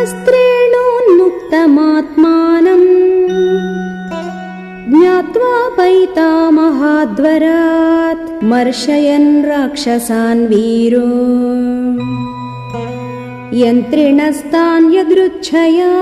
वस्त्रेणोन्मुक्तमात्मानम् ज्ञात्वा पैतामहाद्वरात् मर्शयन् राक्षसान् वीरो। यन्त्रिणस्तान् यदृच्छया